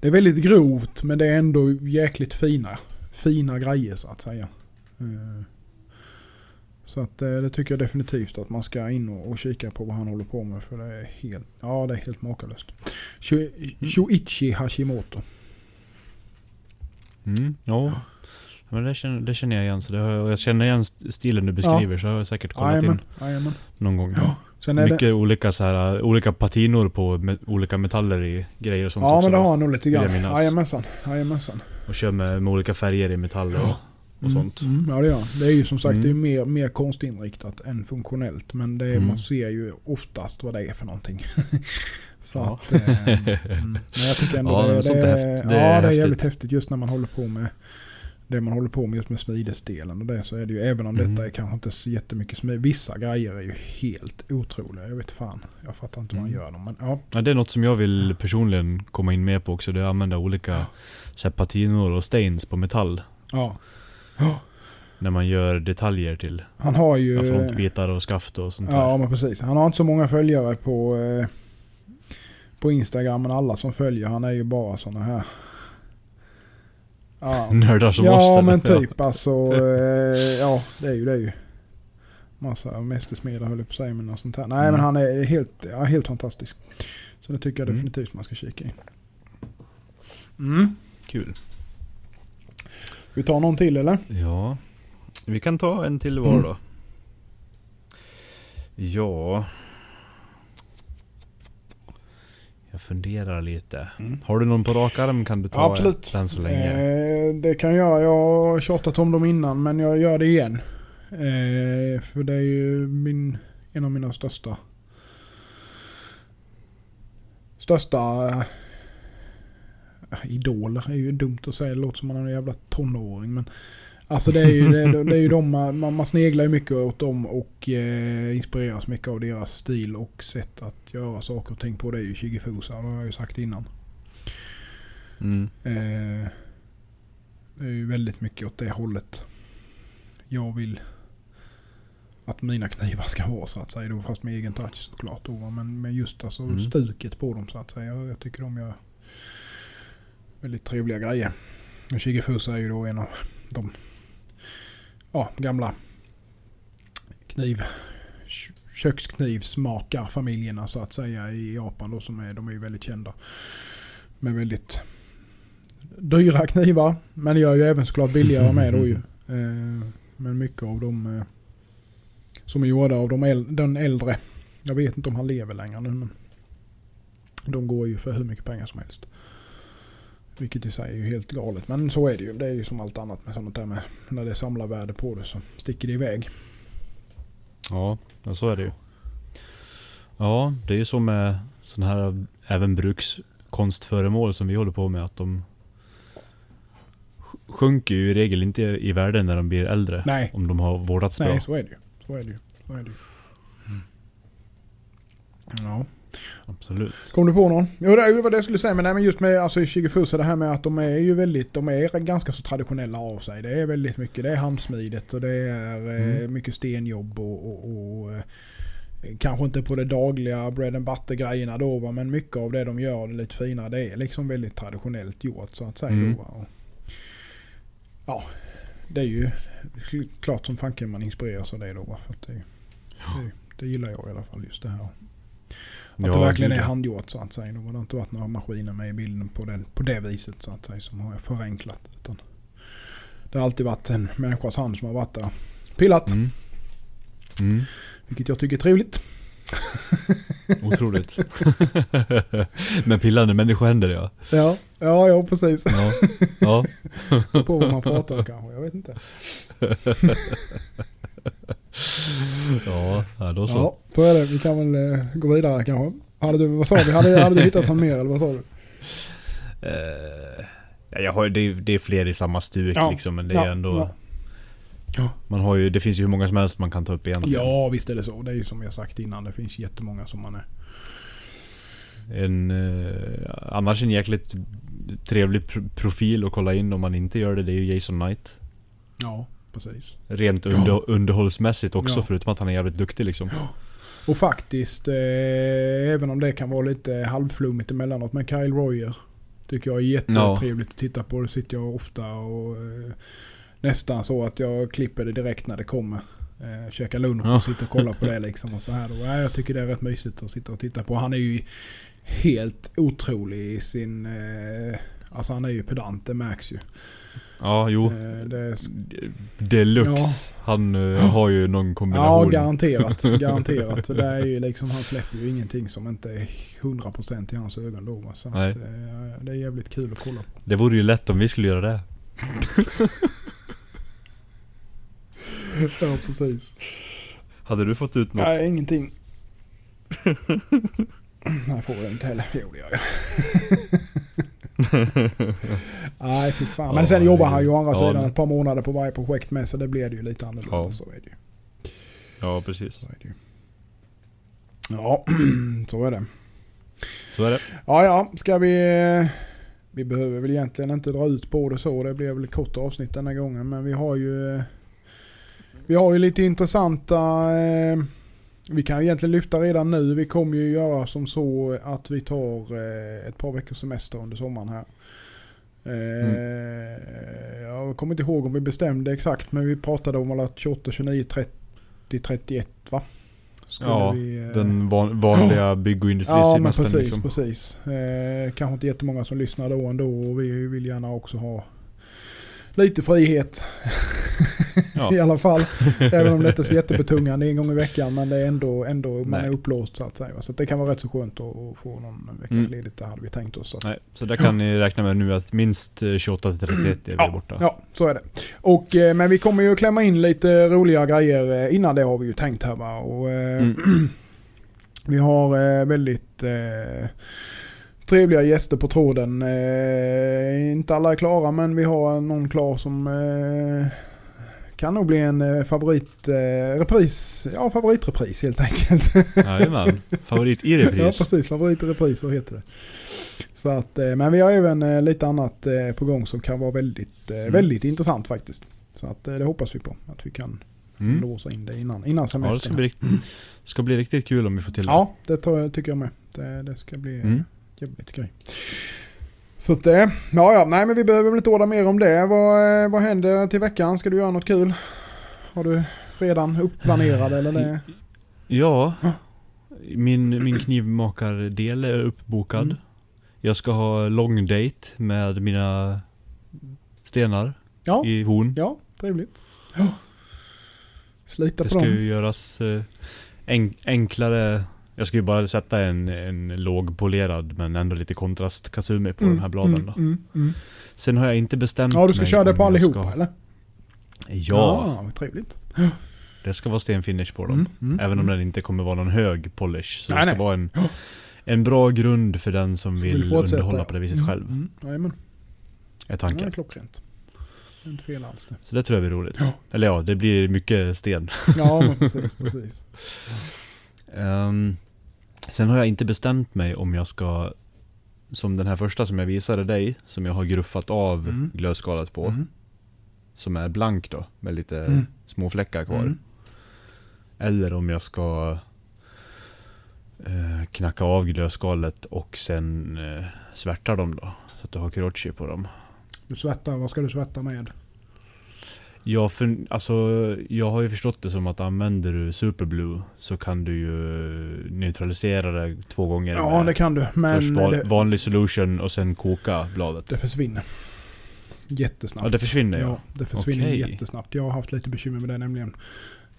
det är väldigt grovt men det är ändå jäkligt fina, fina grejer så att säga. Eh, Så att eh, det tycker jag definitivt att man ska in och, kika på vad han håller på med för det är helt, ja det är helt makalöst. Shu- Shuichi Hashimoto. Mm, ja. Men det känner, det känner jag igen. Så det har, jag känner igen st- stilen du beskriver så jag har jag säkert kollat Jajamän, in jajamän. någon gång. Ja, Sen är Mycket det, olika, så här, olika patinor på me, olika metaller i grejer och sånt ja också. men det har han nog lite grann. Jajamensan, jajamensan. Och kör med, med olika färger i metaller och, och Mm, sånt. Mm, ja det gör han. Det är ju som sagt Mm. det är ju mer, mer konstinriktat än funktionellt. Men det är, Mm. man ser ju oftast vad det är för någonting. Så Ja. att, eh, mm. Men jag tycker ändå Ja, det, det, är är, häftigt. ja, Det det är är jävligt häftigt just när man håller på med det man håller på med just med smidesdelen och det så är det ju även om Mm. detta är kanske inte så jättemycket smid. Vissa grejer är ju helt otroliga. Jag vet fan. Jag fattar inte hur man Mm. gör dem. Men ja, Ja, det är något som jag vill personligen komma in med på också. Det är att använda olika så här, patinor och stains på metall. ja. När man gör detaljer till Han har ju... ja, frontbitar och skaft och sånt där. Ja men precis. Han har inte så många följare på, eh, på Instagram men alla som följer han är ju bara sådana här. Ja, Nördar som oss ja eller? men typ alltså. Eh, ja det är ju det är ju. Massa mästersmedar höll jag på att säga men något sånt här. Nej Mm. men han är helt, ja, helt fantastisk. Så det tycker jag Mm. definitivt man ska kika in. Mm. Kul. Vi tar någon till eller? Ja. Vi kan ta en till var Mm. då. Ja. Jag funderar lite. Mm. Har du någon på rak arm kan du ta Absolut. den så länge. Eh, det kan jag göra. Jag har tjatat om dem innan men jag gör det igen. Eh, för det är ju min, en av mina största största eh, idoler. är ju dumt att säga. Det låter som man är en jävla tonåring. Men alltså det är ju, det, det är ju de man, man, sneglar ju mycket åt dem och eh, inspireras mycket av deras stil och sätt att göra saker och ting på. Det är ju Shigefusa. Det har jag ju sagt innan. Mm. Eh, det är ju väldigt mycket åt det hållet. Jag vill att mina knivar ska vara så att säga. Då, fast med egen touch såklart. Då, men med just alltså Mm. stuket på dem så att säga. Jag, jag tycker de gör väldigt trevliga grejer. Och Shigefusa är ju då en av de ja, gamla kniv kö- köksknivsmakarfamiljerna så att säga i Japan då som är, de är ju väldigt kända. Med väldigt dyra knivar. Men det gör ju även såklart billigare med då ju. Eh, Men mycket av dem eh, som är gjorda av de äl- den äldre. Jag vet inte om han lever längre nu men. De går ju för hur mycket pengar som helst. Vilket i sig är ju helt galet. Men så är det ju. Det är ju som allt annat med sånt där med. När det samlar värde på det så sticker det iväg. Ja, så är det ju. Ja, det är ju så med sådana här även brukskonstföremål som vi håller på med. Att de sj- sjunker ju i regel inte i värde när de blir äldre. Nej. Om de har vårdats bra. Nej så är det ju. Så är det ju. Så är det ju. Ja. Absolut. Kom du på någon? Jo det var det jag skulle säga men, nej, men just med alltså, Shigefusa det här med att de är ju väldigt, de är ganska så traditionella av sig. Det är väldigt mycket, det är handsmidet och det är eh, Mm. mycket stenjobb och, och, och Kanske inte på det dagliga bread and butter grejerna då va, men mycket av det de gör det lite finare. Det är liksom väldigt traditionellt gjort så att säga. Mm. Då. Och, ja, det är ju klart som fanken man inspireras av det då. För det, det, det gillar jag i alla fall just det här. Att det verkligen är ja. handgjort så att säga. Det har inte varit några maskiner med i bilden på, den, på det viset så att säga som har förenklat. Utan det har alltid varit en människas hand som har varit där. Pillat, Mm. Mm. vilket jag tycker är trevligt. Otroligt. Men pillande människohänder ja. Ja, ja, ja precis. Ja. ja. På vad man pratar om kanske. Jag vet inte. Ja, då så. Ja, så är det. Vi kan väl eh, gå vidare kanske. Hade du, vad sa vi? Hade, hade du hittat någon mer eller vad sa du? Eh, ja, jag har, det, är, det är fler i samma stuk Ja. liksom, men det är Ja, ändå... ja. Ja. Man har ju, det finns ju hur många som helst man kan ta upp egentligen. Ja, visst är det så. Det är ju som jag sagt innan. Det finns jättemånga som man är. En, eh, annars en jäkligt trevlig pr- profil att kolla in om man inte gör det, det är ju Jason Knight. Ja, precis. Rent Ja. under, underhållsmässigt också, Ja. förutom att han är jävligt duktig liksom. Och faktiskt, eh, även om det kan vara lite halvflummigt emellanåt, men Kyle Royer tycker jag är jättetrevligt att titta på. Det sitter jag ofta och eh, nästan så att jag klipper det direkt när det kommer. Eh, käka lunch Ja. och sitta och kolla på det liksom och så här. Då. Ja, jag tycker det är rätt mysigt att sitta och titta på. Han är ju helt otrolig i sin... Eh, alltså han är ju pedant, det märks ju. Ja, jo. Eh, det, Deluxe. Han eh, har ju någon Ja, kombination. garanterat. Garanterat. För det är ju liksom, han släpper ju ingenting som inte är 100% i hans ögon då. Så Nej. att, eh, det är jävligt kul att kolla på. det vore ju lätt om vi skulle göra det. Ja, precis. Hade du fått ut något? Nej, ingenting. Nej, får jag inte heller. Jo, det gör jag. Nej, fy fan. Men Ja, sen jobbar han ju å andra ja, sidan ett par månader på varje projekt med. Så det blir det ju lite annorlunda. Ja. Så är det ju. Ja, precis. Så är det ju. Ja, så är det. Så är det. Ja, ja, ska vi... Vi behöver väl egentligen inte dra ut på det så. Det blev väl ett kort avsnitt den här gången. Men vi har ju... Vi har ju lite intressanta... eh, Vi kan egentligen lyfta redan nu. Vi kommer ju göra som så att vi tar eh, ett par veckors semester under sommaren här. Eh, Jag kommer inte ihåg om vi bestämde exakt men vi pratade om att 28, 29, 30, 31 va? Skulle Ja, vi, eh, Den van, vanliga bygg och Ja men industrisemestern precis, liksom. precis. Kanske inte jättemånga som lyssnar då ändå och vi vill gärna också ha lite frihet. Ja. I alla fall. Även om det inte är så jättebetungande en gång i veckan men det är ändå, ändå man är upplåst så att säga. Så att det kan vara rätt så skönt att, att få någon veckas Mm. ledigt. Det hade vi tänkt oss. Så att, Nej, så där kan ni räkna med nu att minst eh, 28 till 31 är vi borta. Ja, så är det. Och, eh, men vi kommer ju klämma in lite roliga grejer eh, innan det har vi ju tänkt här va. Och, eh, Mm. Vi har eh, väldigt eh, trevliga gäster på tråden. Eh, inte alla är klara men vi har någon klar som eh, kan nog bli en eh, favorit, eh, repris, ja favoritrepris helt enkelt. Jajamän. Favorit i ja repris. precis, favoritrepris så heter det. Så att, eh, men vi har även lite annat på gång som kan vara väldigt, Mm. väldigt intressant faktiskt. Så att, det hoppas vi på. Att vi kan Mm. låsa in det innan, innan Ja, det ska semestern. bli, rikt- ska bli riktigt kul om vi får till det. Ja, det jag, tycker jag med. Det, det ska bli Mm. jävligt grej. Så att det, ja ja, nej men vi behöver väl inte orda mer om det. Vad, eh, vad händer till veckan? Ska du göra något kul? Har du fredagen uppplanerad eller det? Ja. Min, min knivmakardel är uppbokad. Mm. Jag ska ha long date med mina stenar Ja, i horn. ja, trevligt. Ja. Slita Det på ska dem. ju göras eh, en, enklare. Jag ska ju bara sätta en, en lågpolerad men ändå lite kontrast Kazumi på de här bladen mm, då. mm, mm. Sen har jag inte bestämt Ja, du ska mig köra det på allihopa ska- eller? Ja, Ah, trevligt. det ska vara stenfinish på dem. Mm, mm, Även om mm. den inte kommer vara någon hög polish. Så Nej, det ska nej. vara en, en bra grund för den som vill, Vill underhålla på det viset Mm, själv. Mm, jajamän. Är Ja, tanken. klockrent. Det är Inte fel alls det. Så det tror jag blir roligt. Ja. Eller ja, det blir mycket sten. Ja, precis, precis. Ehm, sen har jag inte bestämt mig om jag ska, som den här första som jag visade dig, som jag har gruffat av Mm. glödskalet på, Mm. som är blank då, med lite Mm. små fläckar kvar. Mm. Eller om jag ska eh, knacka av glödskalet och sen eh, svärta dem då. Så att du har kurochi på dem. Du svettar, vad ska du svärta med? Jag, för, alltså, jag har ju förstått det som att använder du Superblue så kan du ju neutralisera det två gånger. Ja, det kan du. Men Först va- det, vanlig solution och sen koka bladet. det försvinner. Jättesnabbt. Ja, det försvinner Ja, ja. det försvinner Okej. jättesnabbt. Jag har haft lite bekymmer med det nämligen.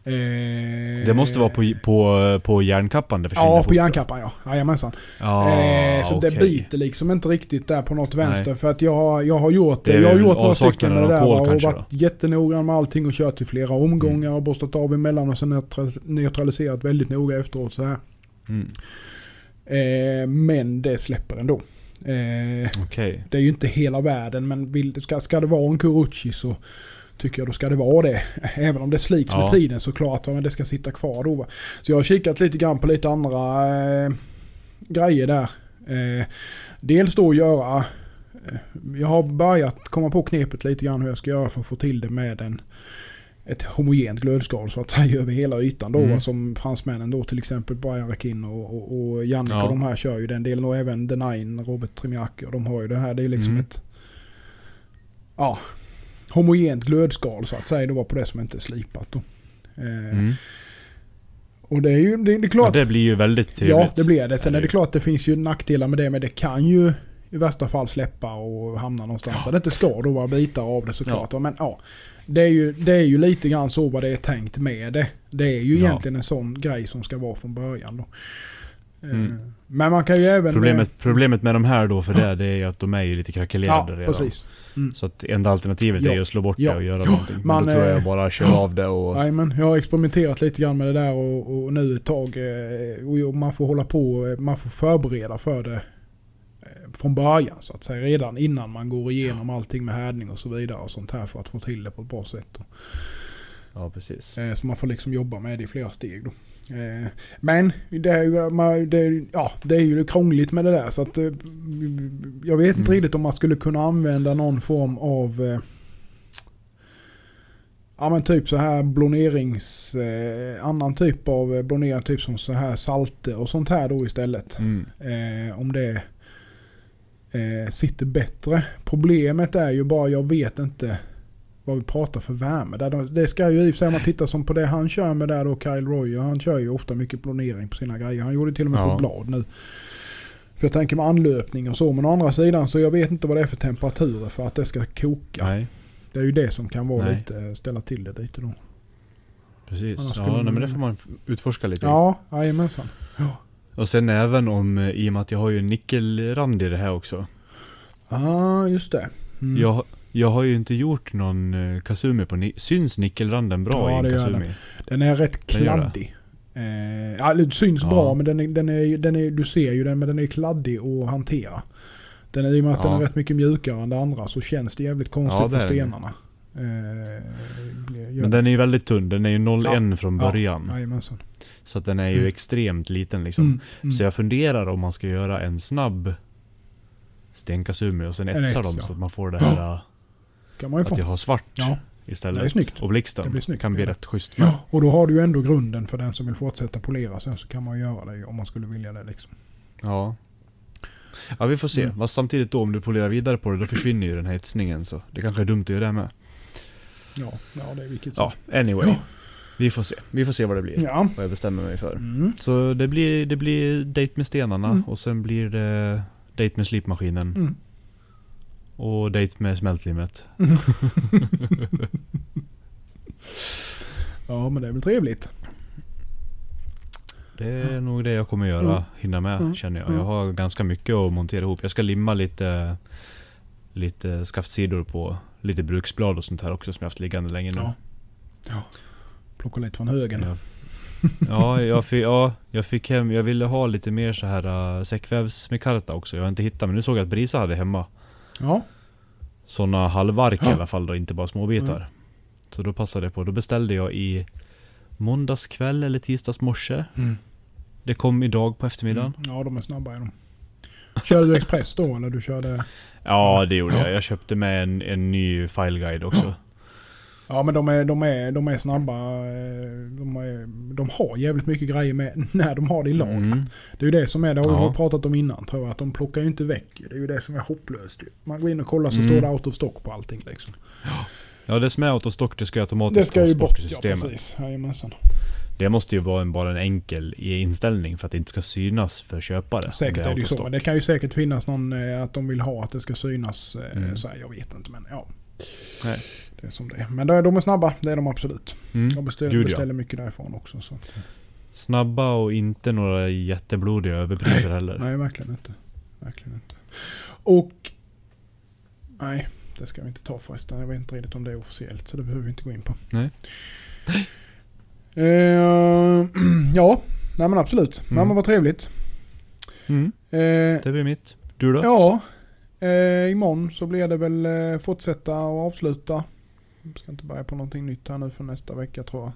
Eh, Det måste vara på, på, på järnkappan det försvinner Ja, på järnkappan ja. Jajamensan. Ja, eh, så det okej. biter liksom inte riktigt där på något vänster. Nej. För att jag, har- jag har gjort det. Det jag har gjort några stycken med det där kol och kanske varit jättenoggrann med allting och kört i flera omgångar och borstat av emellan och sen neutra- neutraliserat väldigt noga efteråt så här. Mm. Eh, men det släpper ändå. Eh, Okej. det är ju inte hela världen men vill, ska, ska det vara en Kuruchi så tycker jag då ska det vara det. Även om det slits med Ja. tiden såklart. va, Men det ska sitta kvar då. Så jag har kikat lite grann på lite andra eh, grejer där. Eh, dels då göra... Eh, jag har börjat komma på knepet lite grann hur jag ska göra för att få till det med en ett homogent glödskal så att säga över hela ytan då. Mm. Som fransmännen då till exempel Brian Rakin och, och, och Jannik Ja. och de här kör ju den delen och även The Nine, Robert Trimiaki och de har ju det här. Det är liksom Mm. ett ja, homogent glödskal så att säga. Det var på det som inte är slipat då. Eh, Mm. Och det är ju det, det är Ja, klart. det blir ju väldigt trevligt. Ja, det blir det. Sen Ja, är det klart det finns ju nackdelar med det. Men det kan ju i värsta fall släppa och hamna någonstans där det inte ska då vara bitar av det såklart. va. Men ja, det är, ju, det är ju lite grann så vad det är tänkt med det. Det är ju Ja. egentligen en sån grej som ska vara från början då. Eh, Mm. Men man kan ju även... Problemet, problemet med de här då för det, det är att de är ju lite krackelerade Ja, redan. precis. Så att enda alternativet Ja. är att slå bort Ja. det och göra Ja. någonting. Men Man, då tror jag eh, bara kör av det och... Nej men jag har experimenterat lite grann med det där och, och nu ett tag. eh, Och man får hålla på, man får förbereda för det från början så att säga. Redan innan man går igenom allting med härdning och så vidare och sånt här för att få till det på ett bra sätt. Ja, precis. Eh, Så man får liksom jobba med det i flera steg då. Eh, Men det är ju, man- det är, ja, det är ju krångligt med det där så att eh, jag vet inte Mm. riktigt om man skulle kunna använda någon form av Ja men typ så här blonerings, eh, annan typ av blonering, typ som så här salter och sånt här då istället. Mm. Eh, om det eh, sitter bättre. Problemet är ju bara, jag vet inte vad vi pratar för värme. Där de- Det ska ju i och för sig, om man tittar som på det han kör med där då, Kyle Roy, han kör ju ofta mycket blonering på sina grejer. Han gjorde till och med på Ja. ett blad nu. För jag tänker med anlöpning och så, men å andra sidan så jag vet inte vad det är för temperaturer för att det ska koka. Nej, Det är ju det som kan vara Nej. lite, ställa till det lite då. precis. Ja, nej, men man- det får man utforska lite. Ja, jajamensan. Och sen även om, eh, i och med att jag har ju nickelrand i det här också. Ja, ah, just det. Mm. Jag, jag har ju inte gjort någon eh, Kazumi på ni- Syns nickelranden bra Ja, i en Kazumi? Den är rätt Den gör det. kladdig. Eh, ja, det syns Ja. bra men den är, den är, den är, du ser ju den men den är kladdig att hantera. Den är, I och med att den Ja. är rätt mycket mjukare än det andra så känns det jävligt konstigt Ja, på är den. stenarna. Eh, Men den är ju väldigt tunn. Den är ju 0,1 från Ja. början. Jajamensan. Så den är ju Mm. extremt liten liksom. Mm, mm. Så jag funderar om man ska göra en snabb stenkazumi och sen En etsa dem ja. så att man får det här kan man ju få. att jag har svart Ja. istället. Det är snyggt. Och blixten snyggt, kan bli ja. rätt schysst med. Ja, och då har du ju ändå grunden för den som vill fortsätta polera sen så kan man göra det om man skulle vilja det liksom. Ja. Ja vi får se. Mm. Fast samtidigt då om du polerar vidare på det då försvinner ju den här etsningen så det kanske är dumt att göra det med. Ja, ja det är vilket Ja, anyway. Vi får se. Vi får se vad det blir. Ja. Vad jag bestämmer mig för. Mm. Så det blir, det blir date med stenarna Mm. och sen blir det date med slipmaskinen. Mm. Och date med smältlimmet. Ja men det är väl trevligt. Det är nog det jag kommer göra, hinna med Mm. känner jag. Jag har ganska mycket att montera ihop. Jag ska limma lite, lite skaftsidor på lite bruksblad och sånt här också som jag haft liggande länge nu. Ja. ja. Plocka lite från högen. Ja. Ja, jag fick, ja, jag fick hem, jag ville ha lite mer så här uh, säckvävsmikarta också. Jag har inte hittat men nu såg jag att Brisa hade hemma. Ja. Sådana halvark i Ja. alla fall då, inte bara småbitar. Mm. Så då passade det på. Då beställde jag i måndagskväll eller tisdags morse. Mm. Det kom idag på eftermiddagen. Ja, de är snabba är de. Körde du Express då eller du körde... Ja, det gjorde Ja. jag. Jag köpte med en, en ny fileguide också. Ja men de är, de är, de är snabba. eh, De, är, de har jävligt mycket grejer med när de har det i lag. Mm. Det är ju det som är, det har vi Ja. pratat om innan tror jag. Att de plockar ju inte väck. Det är ju det som är hopplöst. Man går in och kollar så Mm. står det out of stock på allting liksom. Ja det som är autostock det ska ju automatiskt Det ska ju bort, i ja systemet. precis. Jajamensan. det måste ju vara en, bara en enkel inställning för att det inte ska synas för köpare. Säkert om är det ju så. Men det kan ju säkert finnas någon eh, att de vill ha att det ska synas. eh, Mm. Så här, jag vet inte men ja. Nej. Det är som det är. Men de är snabba, det är de absolut. Mm. De beställer, Gud, ja. beställer mycket därifrån också. Så. Snabba och inte några jätteblodiga överpriser heller. Nej, verkligen inte. Verkligen inte. Och... Nej, det ska vi inte ta förresten. Jag vet inte riktigt om det är officiellt. Så det behöver vi inte gå in på. Nej. Eh, ja, nej men absolut. Nej Mm. men vad trevligt. Mm. Eh, Det blir mitt. Du då? ja, eh, imorgon så blir det väl eh, fortsätta och avsluta. Jag ska inte börja på någonting nytt här nu för nästa vecka tror jag.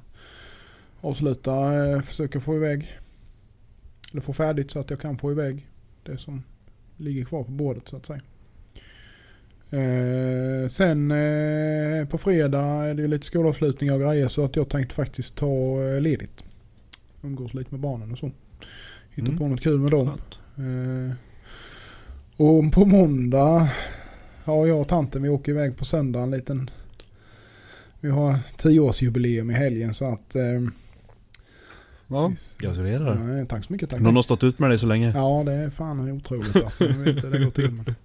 Avsluta, eh, försöka få iväg. Eller få färdigt så att jag kan få iväg det som ligger kvar på bordet så att säga. Eh, sen eh, på fredag är det lite skolavslutningar och grejer så att jag tänkte faktiskt ta eh, ledigt. Umgås lite med barnen och så. Hitta Mm. på något kul med dem. Och på måndag, ja jag och tanten vi åker iväg på söndag en liten, vi har tioårsjubileum i helgen så att... Eh, Ja, gratulerar. Nej, tack så mycket. Tack. Någon har stått ut med dig så länge. Ja det är fan otroligt alltså. Jag vet inte hur det går till men.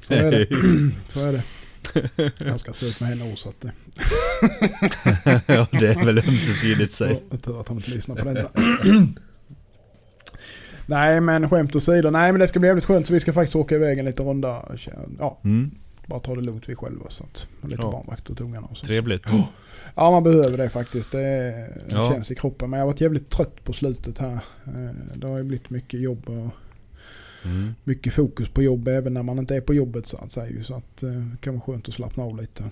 Så är det. Så är det. Jag ska ut med henne också. så Att, eh, ja, det är väl ömsesidigt. Ja, tur att han inte lyssnar på detta. Nej men skämt åsido. Nej men det ska bli jävligt skönt så vi ska faktiskt åka iväg en liten runda. Ja, Mm. bara ta det lugnt vi själva. Så att, och lite Ja. barnvakt åt ungarna och så. Trevligt. Ja man behöver det faktiskt. Det Ja. känns i kroppen. Men jag har varit jävligt trött på slutet här. Eh, Det har ju blivit mycket jobb och Mm. mycket fokus på jobb även när man inte är på jobbet så att säga. Så att eh, det kan vara skönt att slappna av lite.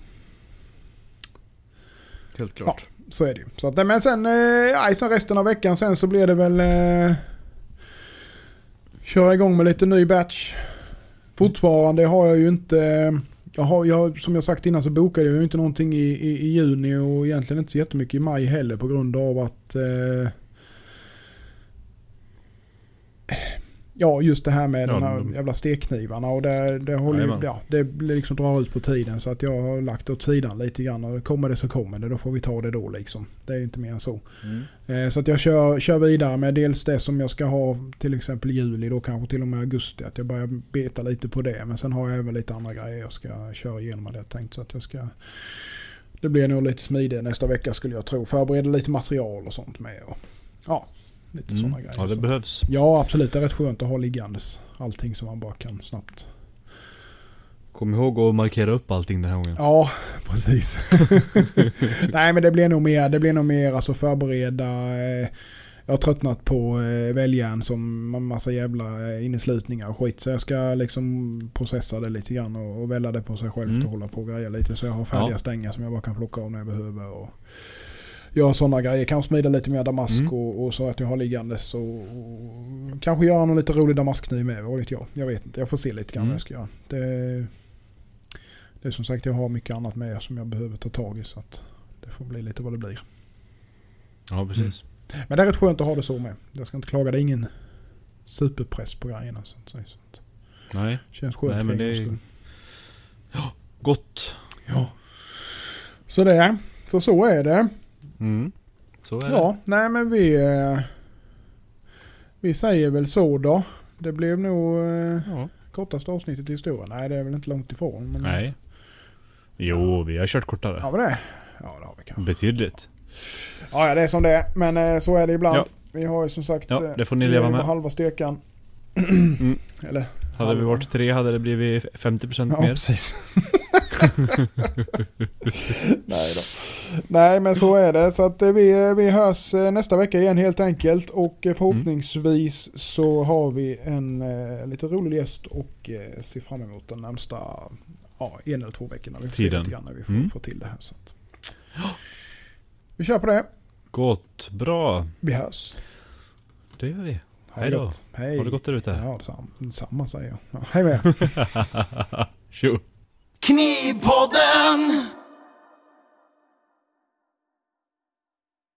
Helt klart. Så är det ju. Men sen, eh, sen resten av veckan sen så blir det väl eh, köra igång med lite ny batch. Fortfarande har jag ju inte, jag har, jag, som jag sagt innan så bokade jag ju inte någonting i, i, i juni och egentligen inte så jättemycket i maj heller på grund av att eh, Ja, just det här med Ja, de här de- jävla stekknivarna och det, det, håller ju, ja, det liksom drar ut på tiden så att jag har lagt åt sidan lite grann och kommer det så kommer det. Då får vi ta det då liksom. Det är inte mer än så. Mm. Eh, Så att jag kör, kör vidare med dels det som jag ska ha till exempel juli då kanske till och med augusti. Att jag börjar beta lite på det. Men sen har jag även lite andra grejer jag ska köra igenom jag tänkt. Så att jag ska... Det blir nog lite smidigt nästa vecka skulle jag tro. Förbereda lite material och sånt med. Och, ja, lite Mm. sådana grejer. Ja, det Så- behövs. ja, absolut. Det är rätt skönt att ha liggandes. Allting som man bara kan snabbt. Kom ihåg att markera upp allting den här gången. Ja, precis. Nej men det blir nog mer, det blir nog mer alltså förbereda. Eh, jag har tröttnat på eh, väljaren som en massa jävla eh, inneslutningar och skit. Så jag ska liksom processa det lite grann och, och välja det på sig själv Mm. och hålla på och greja lite. Så jag har färdiga Ja. stängar som jag bara kan plocka av när jag behöver. Och göra sådana grejer. Kanske smida lite mer damask Mm. och, och så att jag har liggandes. Och, och kanske göra någon lite rolig damaskkniv med. Vad vet jag. Jag vet inte. Jag får se lite grann Mm. vad jag ska göra. Det, det är som sagt jag har mycket annat med som jag behöver ta tag i. Så att det får bli lite vad det blir. Ja, precis. Men det är rätt skönt att ha det så med. Jag ska inte klaga. Det är ingen superpress på grejerna. Så att säga. Så att Nej, det känns skönt Nej, men en det är- skull. gott. Ja. Så det. Så så är det. Mm. Så är det. Ja, nej men vi... eh, Vi säger väl så då. Det blev nog eh, Ja. kortaste avsnittet i historien. Nej, det är väl inte långt ifrån. Men, Nej. Jo, vi har kört kortare. Ja, men det. Ja, det har vi kanske. Betydligt. Ja, ja, det är som det är. Men eh, så är det ibland. Ja. Vi har ju som sagt... Ja, det får ni vi leva med. halva styrkan. Mm. Eller... Hade vi halva. varit tre hade det blivit 50% Ja, mer. precis. Nej då. Nej, men så är det. Så att eh, vi, vi hörs eh, nästa vecka igen helt enkelt. Och eh, förhoppningsvis så har vi en eh, lite rolig gäst och eh, ser fram emot den närmsta ja, en eller två veckorna. Vi får Tiden. se lite grann när vi får, Mm. får till det här. Så att. Vi kör på det. Gott. Bra. Vi hörs. Det gör vi. Hej då. Hej. Ha det gott där ute. Ja, detsamma, samma säger jag. Ja, hej med er. Tjo. Knivpodden!